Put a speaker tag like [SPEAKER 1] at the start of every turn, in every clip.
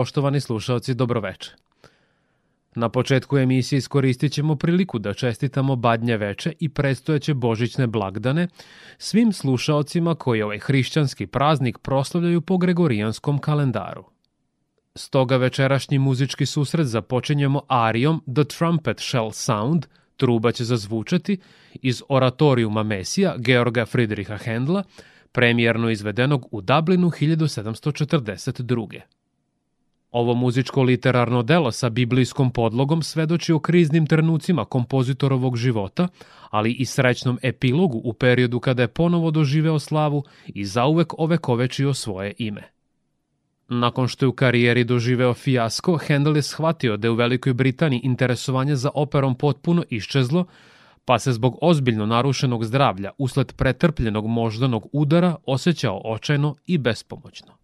[SPEAKER 1] Poštovani slušalci, dobroveče. Na početku emisije iskoristit ćemo priliku da čestitamo Badnje veče i predstojeće božićne blagdane svim slušalcima koji ovaj hrišćanski praznik proslavljaju po gregorijanskom kalendaru. Stoga večerašnji muzički susret započinjemo arijom The Trumpet Shall Sound, truba će zazvučati, iz oratorijuma Mesija Georga Friedricha Hendla, premijerno izvedenog u Dublinu 1742. Ovo muzičko literarno delo sa biblijskom podlogom svedoči o kriznim trenucima kompozitorovog života, ali i srećnom epilogu u periodu kada je ponovo doživeo slavu i zauvek ovekovečio svoje ime. Nakon što je u karijeri doživeo fijasko, Handel je shvatio da je u Velikoj Britaniji interesovanje za operom potpuno iščezlo, pa se zbog ozbiljno narušenog zdravlja usled pretrpljenog moždanog udara osjećao očajno i bespomoćno.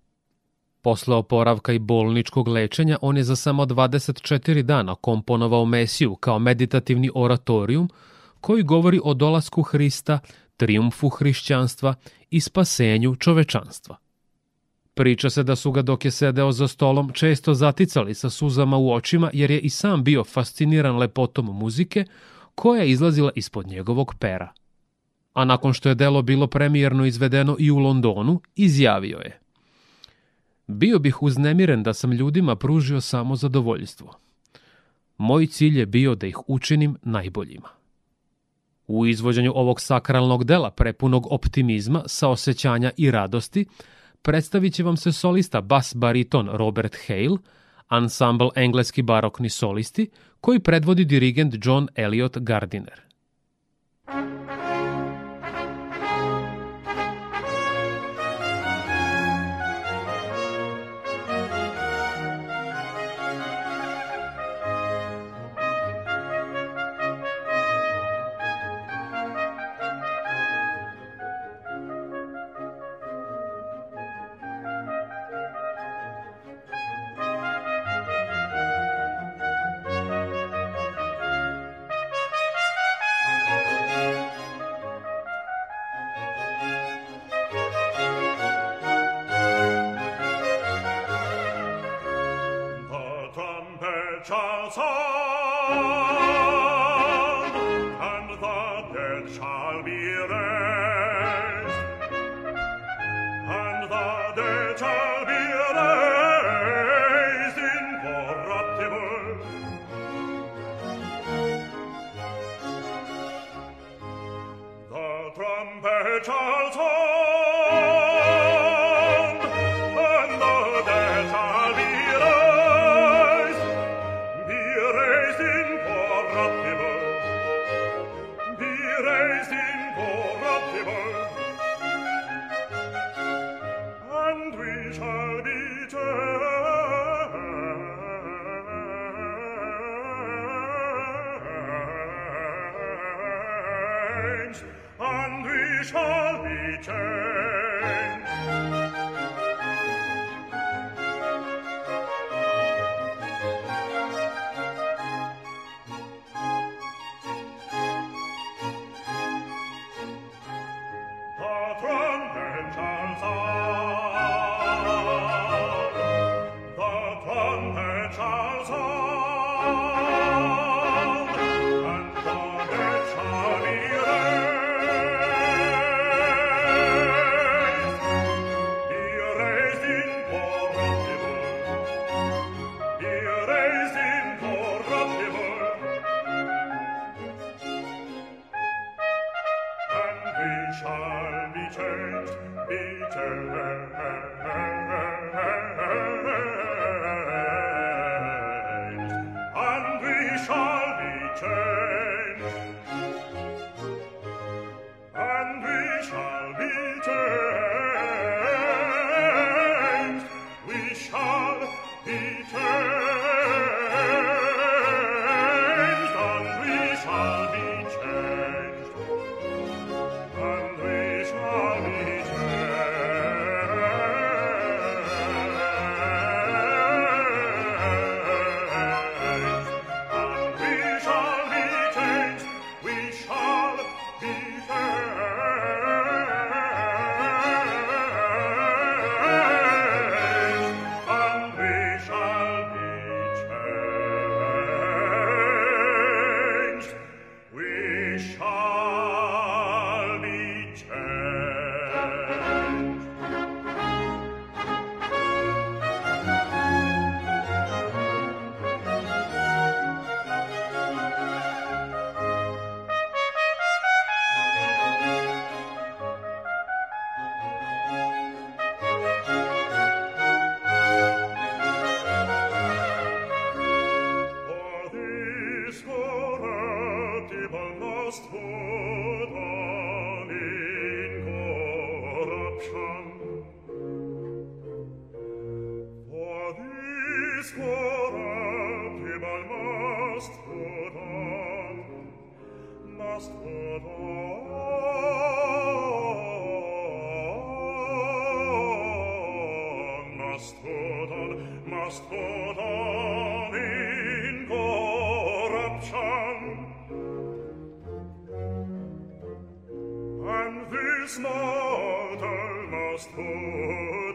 [SPEAKER 1] Posle oporavka i bolničkog lečenja, on je za samo 24 dana komponovao Mesiju kao meditativni oratorijum koji govori o dolasku Hrista, triumfu hrišćanstva i spasenju čovečanstva. Priča se da su ga dok je sedeo za stolom često zaticali sa suzama u očima jer je i sam bio fasciniran lepotom muzike koja je izlazila ispod njegovog pera. A nakon što je delo bilo premijerno izvedeno i u Londonu, izjavio je – Bio bih uznemiren da sam ljudima pružio samo zadovoljstvo. Moj cilj je bio da ih učinim najboljima. U izvođenju ovog sakralnog dela prepunog optimizma, saosećanja i radosti, predstavit će vam se solista bas bariton Robert Hale, ansambl engleski barokni solisti, koji predvodi dirigent John Elliot Gardiner.
[SPEAKER 2] mortal must fall.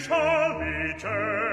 [SPEAKER 2] shall be changed.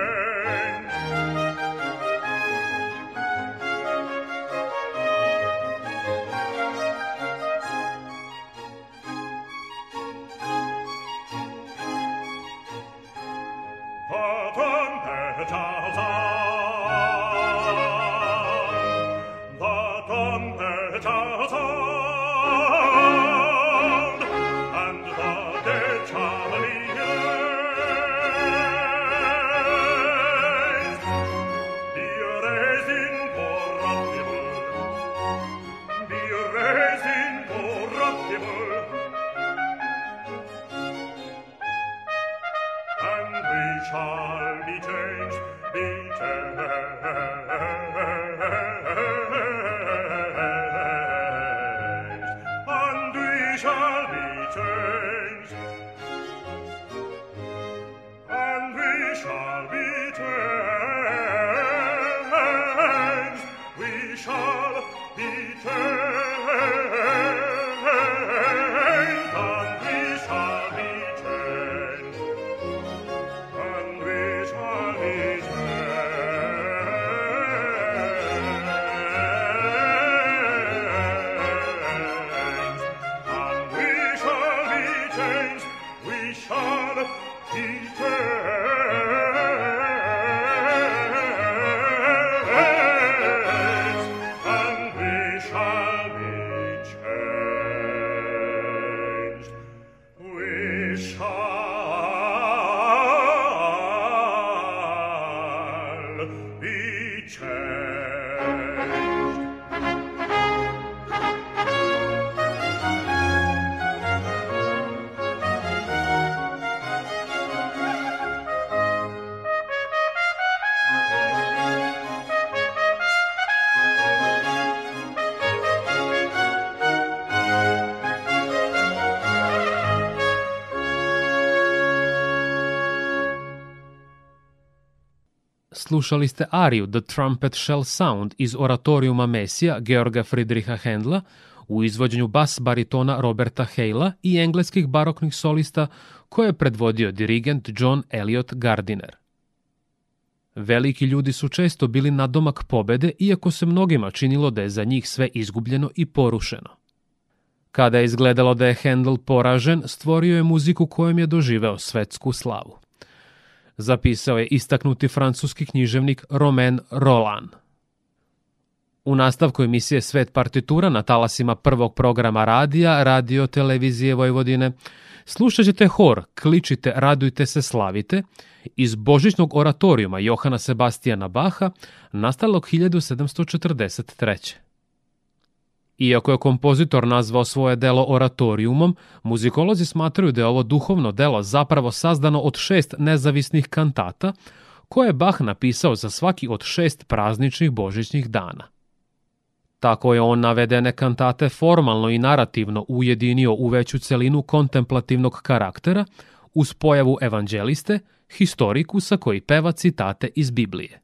[SPEAKER 1] Slušali ste ariju The Trumpet Shall Sound iz oratorijuma Mesija Georga Friedricha Hendla u izvođenju bas baritona Roberta Hale'a i engleskih baroknih solista koje je predvodio dirigent John Elliot Gardiner. Veliki ljudi su često bili na domak pobede, iako se mnogima činilo da je za njih sve izgubljeno i porušeno. Kada je izgledalo da je Handel poražen, stvorio je muziku kojom je doživeo svetsku slavu. Zapisao je istaknuti francuski književnik Romain Roland. U nastavku emisije Svet partitura na talasima prvog programa radija, radio televizije Vojvodine, slušat ćete hor Kličite, radujte se, slavite iz božićnog oratorijuma Johana Sebastijana Baha, nastalog 1743. Iako je kompozitor nazvao svoje delo oratorijumom, muzikolozi smatraju da je ovo duhovno delo zapravo sazdano od šest nezavisnih kantata, koje je Bach napisao za svaki od šest prazničnih božićnih dana. Tako je on navedene kantate formalno i narativno ujedinio u veću celinu kontemplativnog karaktera, uz pojavu evanđeliste, historikusa koji peva citate iz Biblije.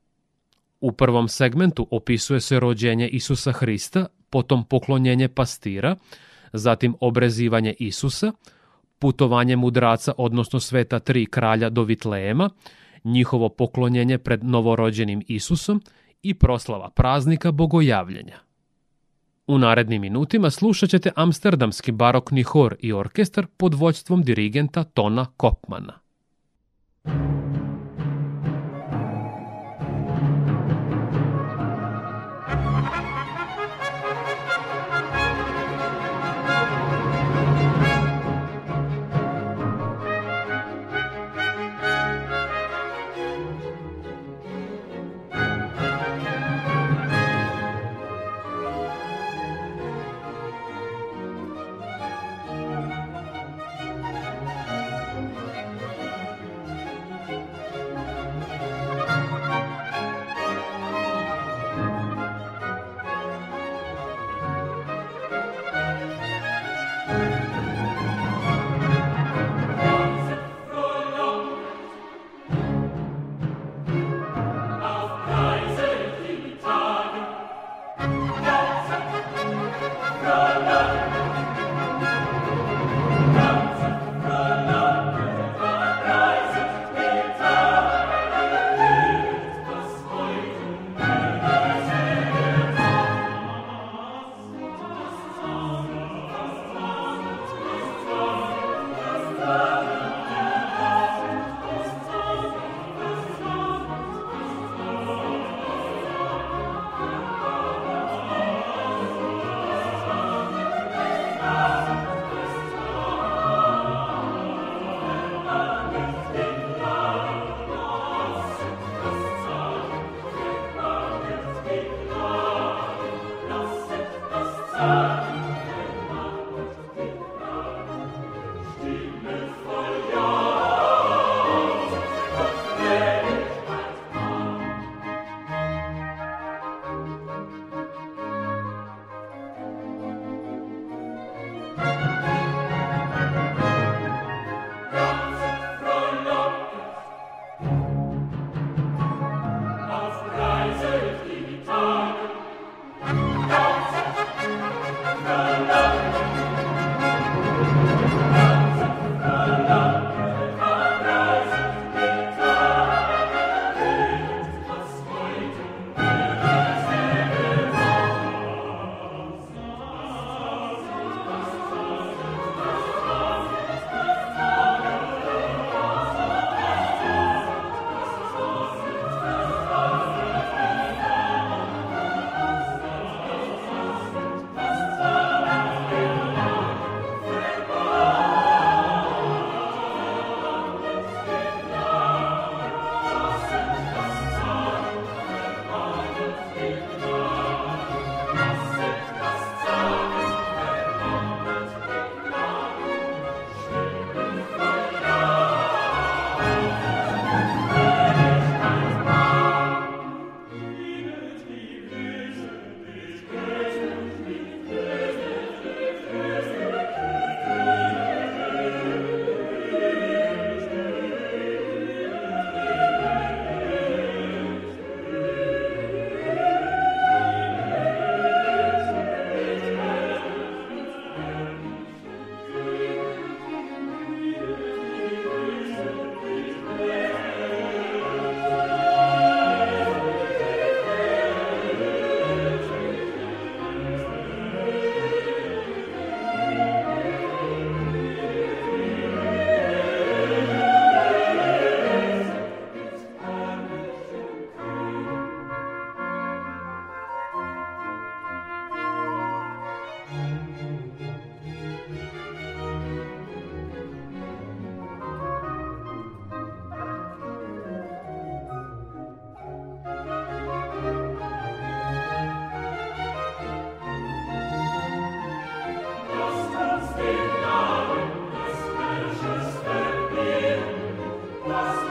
[SPEAKER 1] U prvom segmentu opisuje se rođenje Isusa Hrista, potom poklonjenje pastira, zatim obrezivanje Isusa, putovanje mudraca, odnosno sveta tri kralja do Vitlejema, njihovo poklonjenje pred novorođenim Isusom i proslava praznika bogojavljenja. U narednim minutima slušat ćete amsterdamski barokni hor i orkestar pod vođstvom dirigenta Tona Kopmana.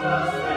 [SPEAKER 1] Christ.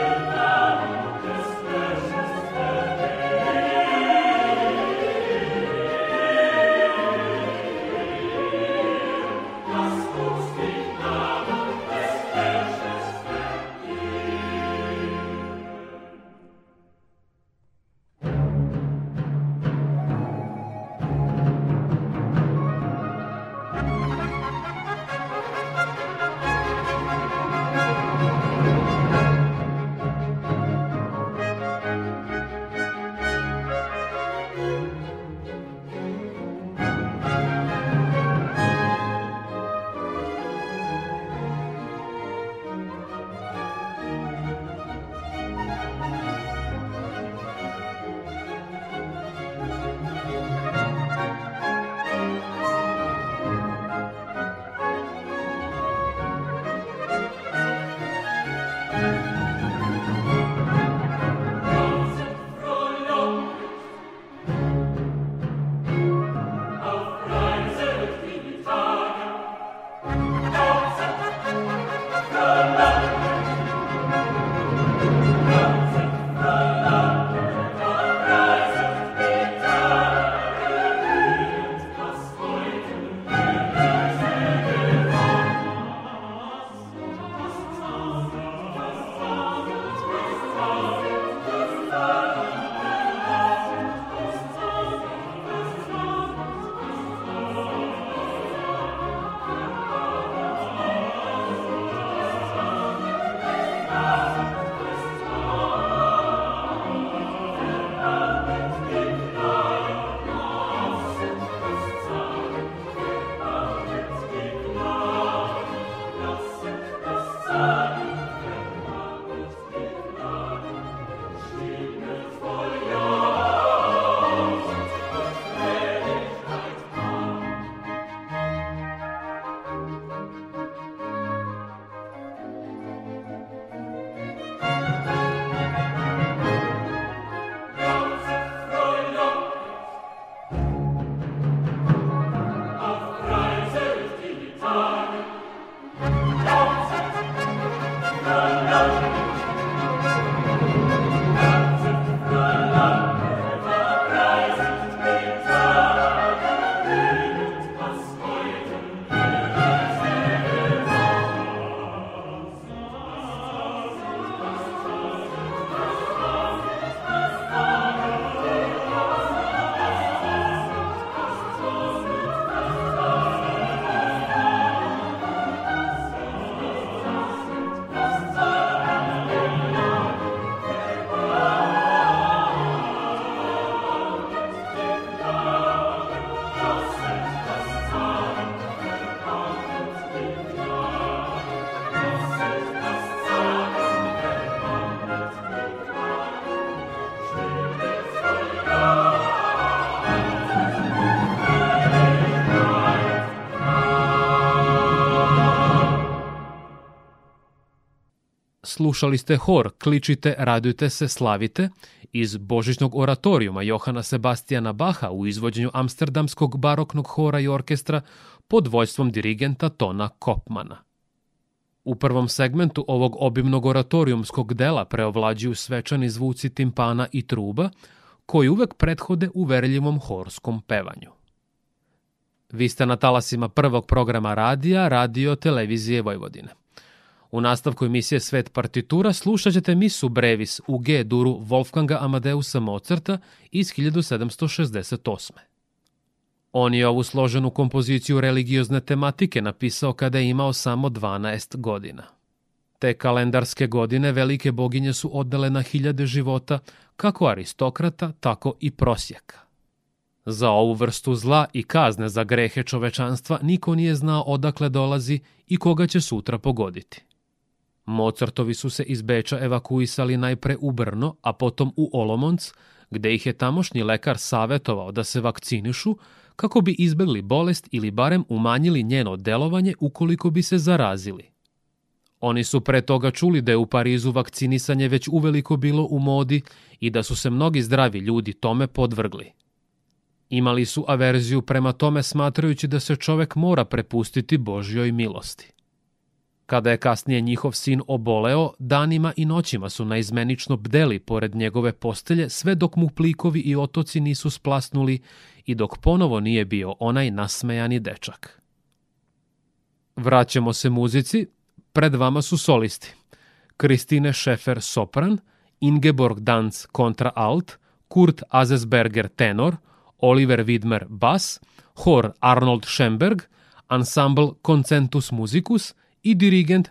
[SPEAKER 1] Slušali ste hor Kličite, radujte se, slavite iz Božićnog oratorijuma Johana Sebastijana Baha u izvođenju Amsterdamskog baroknog hora i orkestra pod vojstvom dirigenta Tona Kopmana. U prvom segmentu ovog obimnog oratorijumskog dela preovlađuju svečani zvuci timpana i truba, koji uvek prethode uverljivom horskom pevanju. Vi ste na talasima prvog programa radija, radio televizije Vojvodine. U nastavku emisije Svet partitura slušat ćete misu Brevis u G duru Wolfganga Amadeusa Mozarta iz 1768. On je ovu složenu kompoziciju religiozne tematike napisao kada je imao samo 12 godina. Te kalendarske godine velike boginje su odnele na hiljade života, kako aristokrata, tako i prosjeka. Za ovu vrstu zla i kazne za grehe čovečanstva niko nije znao odakle dolazi i koga će sutra pogoditi. Mozartovi su se iz Beča evakuisali najpre u Brno, a potom u Olomonc, gde ih je tamošnji lekar savetovao da se vakcinišu kako bi izbegli bolest ili barem umanjili njeno delovanje ukoliko bi se zarazili. Oni su pre toga čuli da je u Parizu vakcinisanje već uveliko bilo u modi i da su se mnogi zdravi ljudi tome podvrgli. Imali su averziju prema tome smatrajući da se čovek mora prepustiti Božjoj milosti. Kada je kasnije njihov sin oboleo, danima i noćima su naizmenično bdeli pored njegove postelje sve dok mu plikovi i otoci nisu splasnuli i dok ponovo nije bio onaj nasmejani dečak. Vraćamo se muzici, pred vama su solisti. Kristine Šefer sopran, Ingeborg Danz kontra alt, Kurt Azesberger tenor, Oliver Widmer bas, hor Arnold Schemberg, ensemble Concentus Musicus i dirigent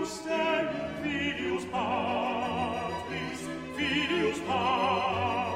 [SPEAKER 1] Deus, Filius
[SPEAKER 2] Patris, Filius Patris.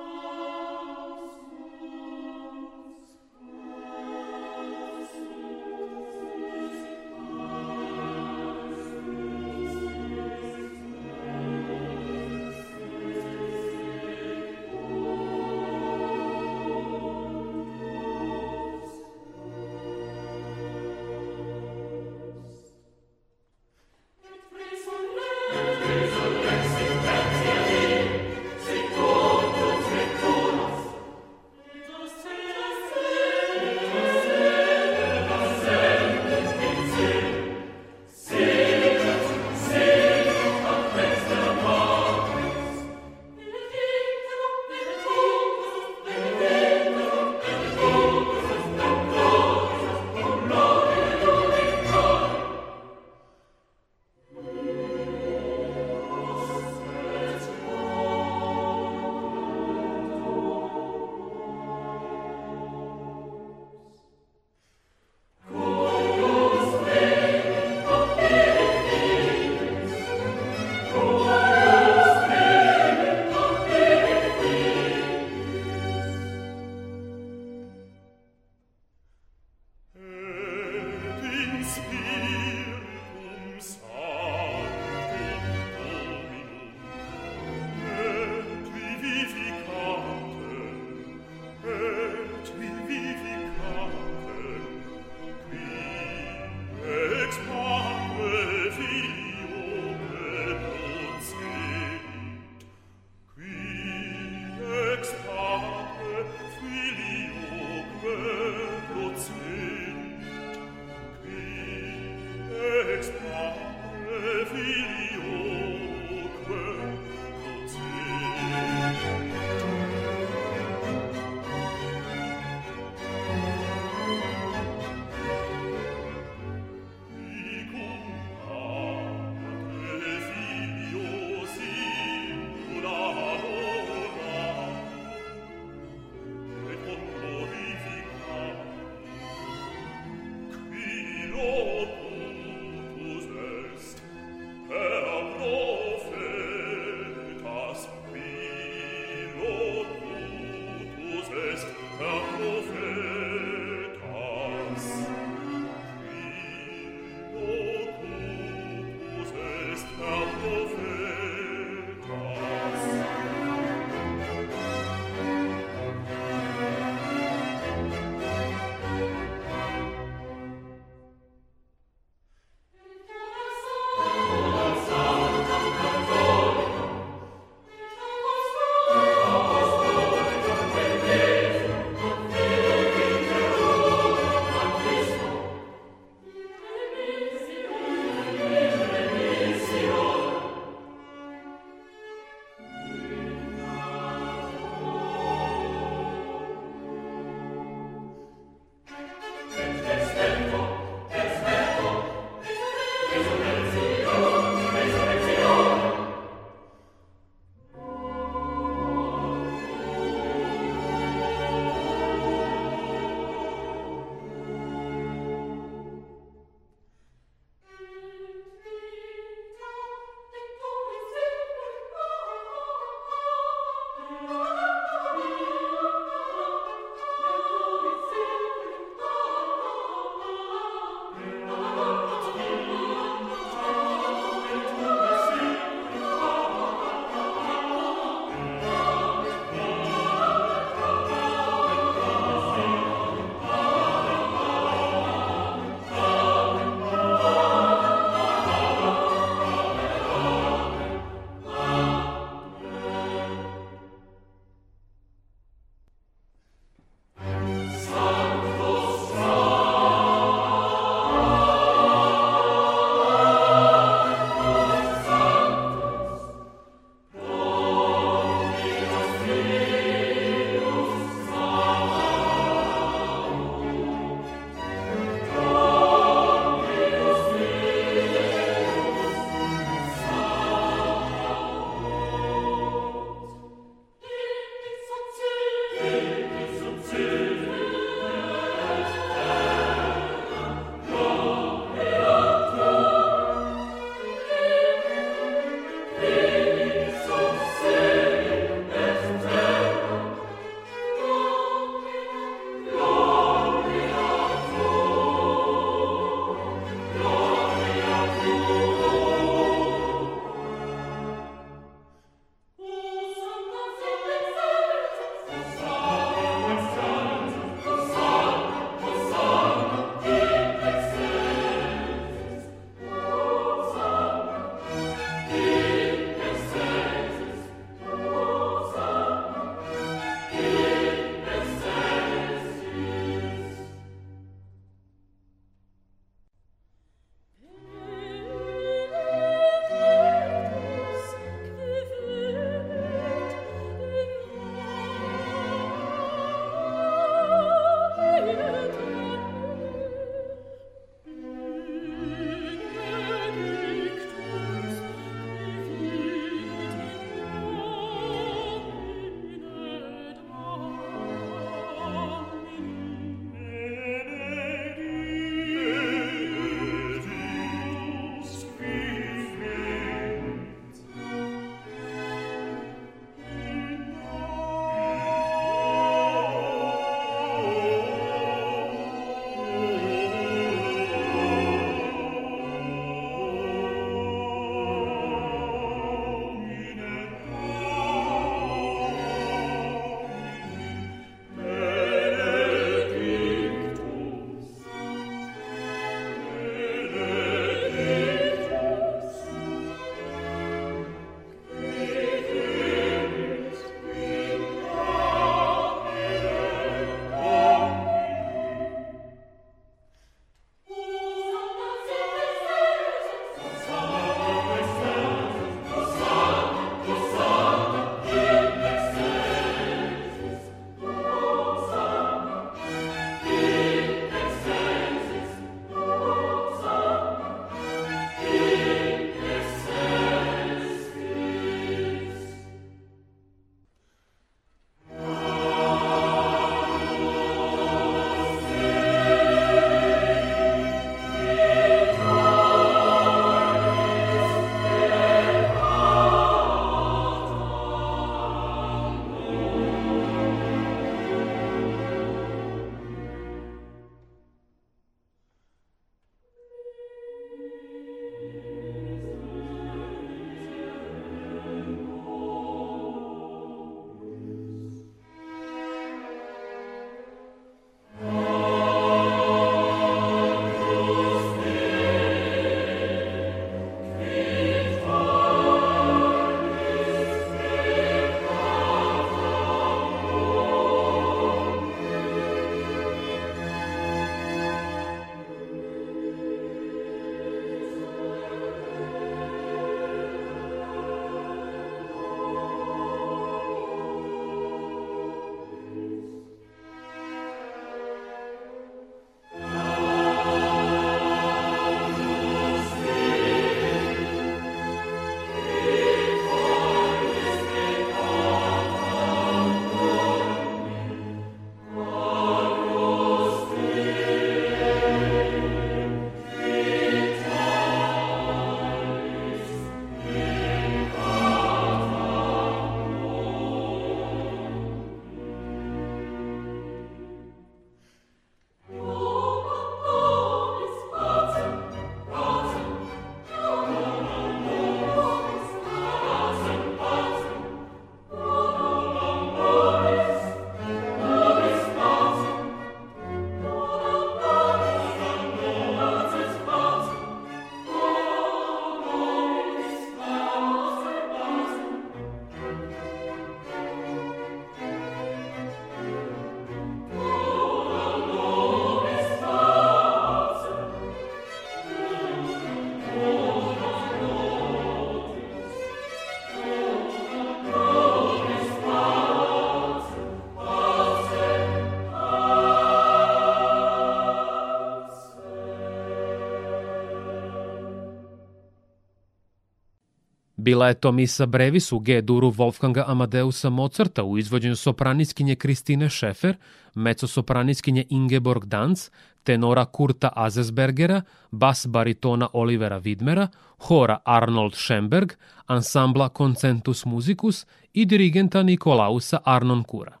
[SPEAKER 1] Bila je to misa brevis u G-duru Wolfganga Amadeusa Mozarta u izvođenju sopraniskinje Kristine Šefer, mecosopraniskinje Ingeborg Danz, tenora Kurta Azesbergera, bas baritona Olivera Widmera, hora Arnold Schemberg, ansambla Concentus Musicus i dirigenta Nikolausa Arnonkura.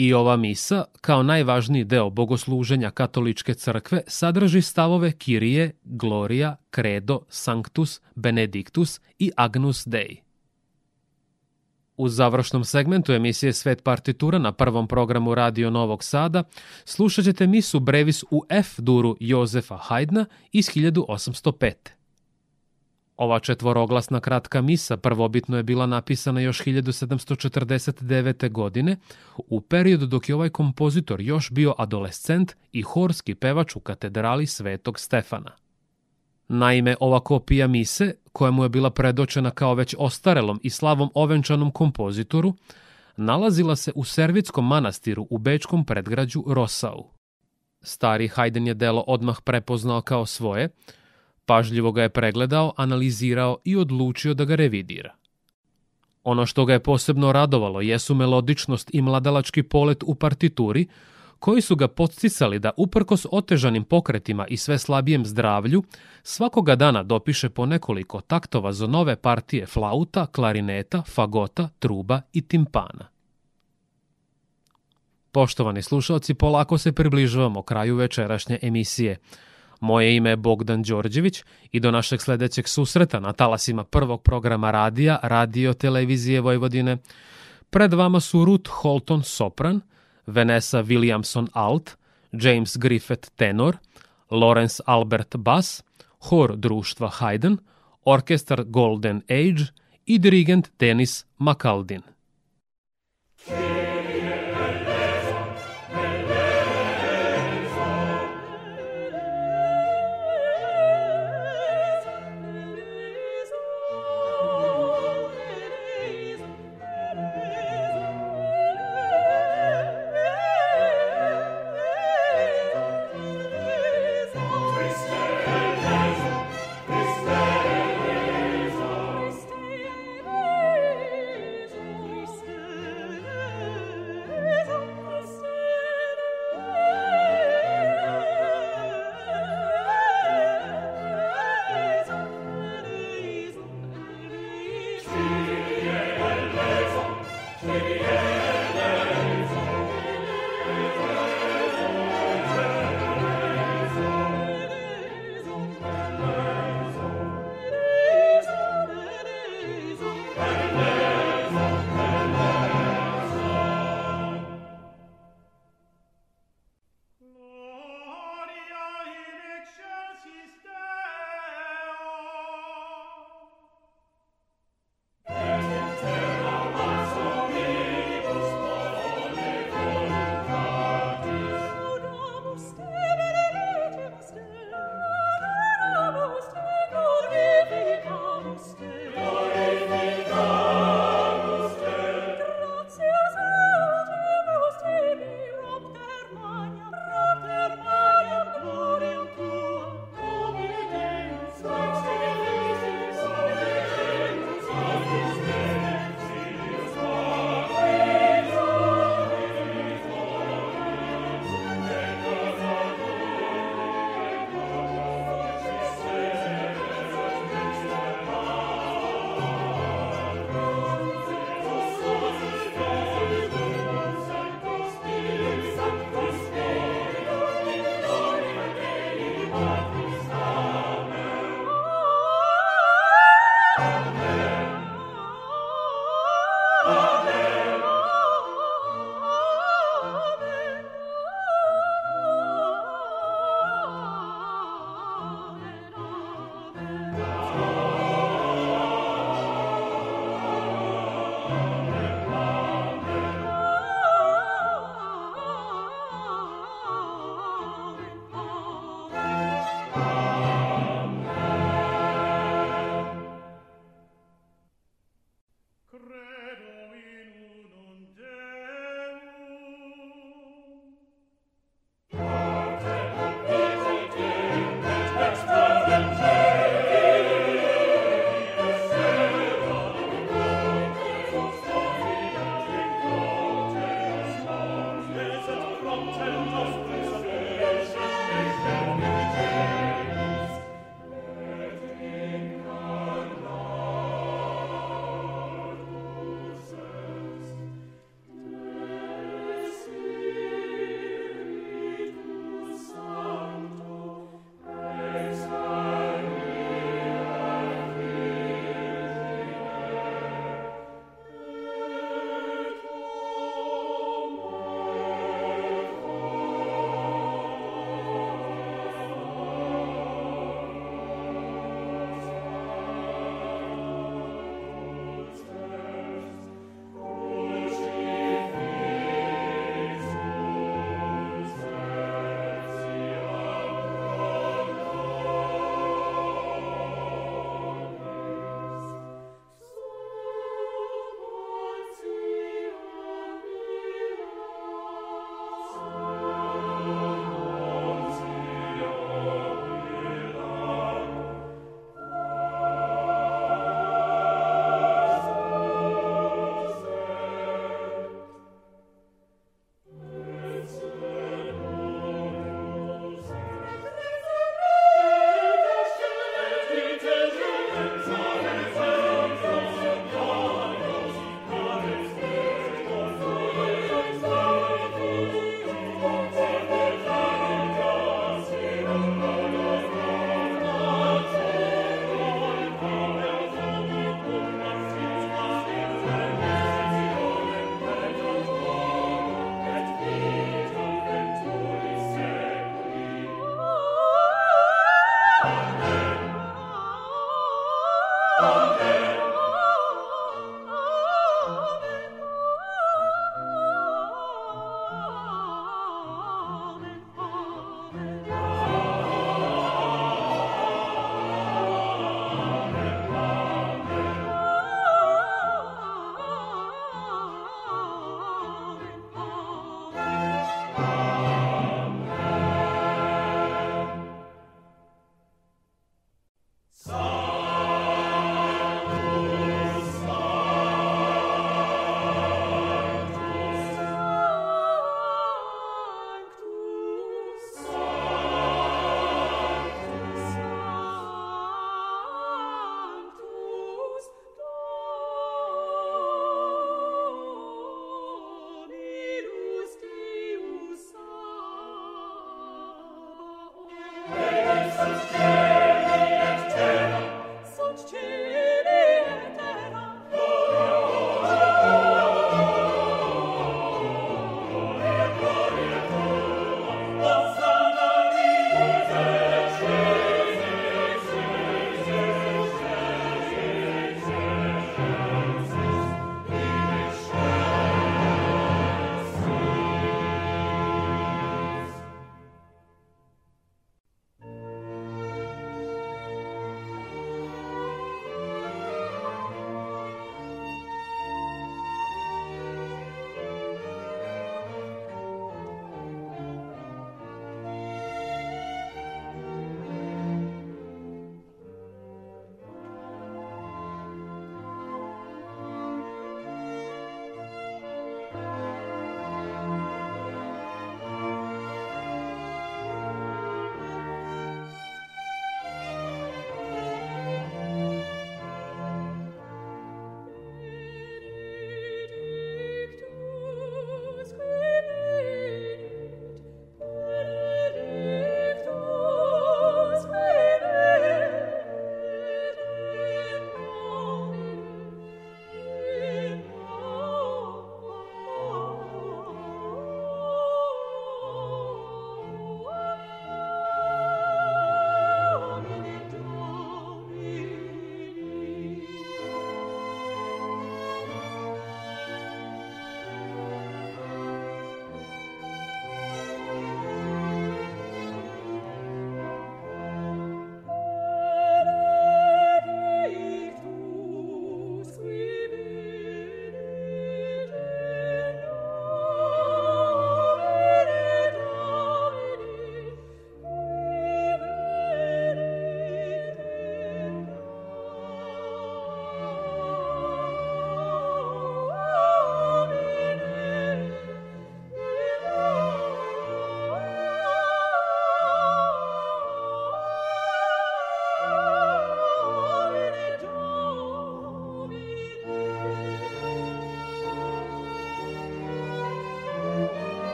[SPEAKER 1] I ova misa, kao najvažniji deo bogosluženja katoličke crkve, sadrži stavove Kirije, Gloria, Credo, Sanctus, Benedictus i Agnus Dei. U završnom segmentu emisije Svet partitura na prvom programu Radio Novog Sada slušat ćete misu Brevis u F duru Jozefa Haydna iz 1805. Ova četvoroglasna kratka misa prvobitno je bila napisana još 1749. godine, u periodu dok je ovaj kompozitor još bio adolescent i horski pevač u katedrali Svetog Stefana. Naime, ova kopija mise, koja mu je bila predočena kao već ostarelom i slavom ovenčanom kompozitoru, nalazila se u Servitskom manastiru u bečkom predgrađu Rosau. Stari Haydn je delo odmah prepoznao kao svoje, pažljivo ga je pregledao, analizirao i odlučio da ga revidira. Ono što ga je posebno radovalo jesu melodičnost i mladalački polet u partituri, koji su ga podsticali da uprkos otežanim pokretima i sve slabijem zdravlju, svakoga dana dopiše po nekoliko taktova za nove partije flauta, klarineta, fagota, truba i timpana. Poštovani slušalci, polako se približavamo kraju večerašnje emisije. Moje ime je Bogdan Đorđević i do našeg sledećeg susreta na talasima prvog programa radija Radio Televizije Vojvodine. Pred vama su Ruth Holton sopran – Vanessa Williamson alt, James Griffith tenor, Lawrence Albert bass, hor društva Haydn, orkestar Golden Age i dirigent Denis McAldin.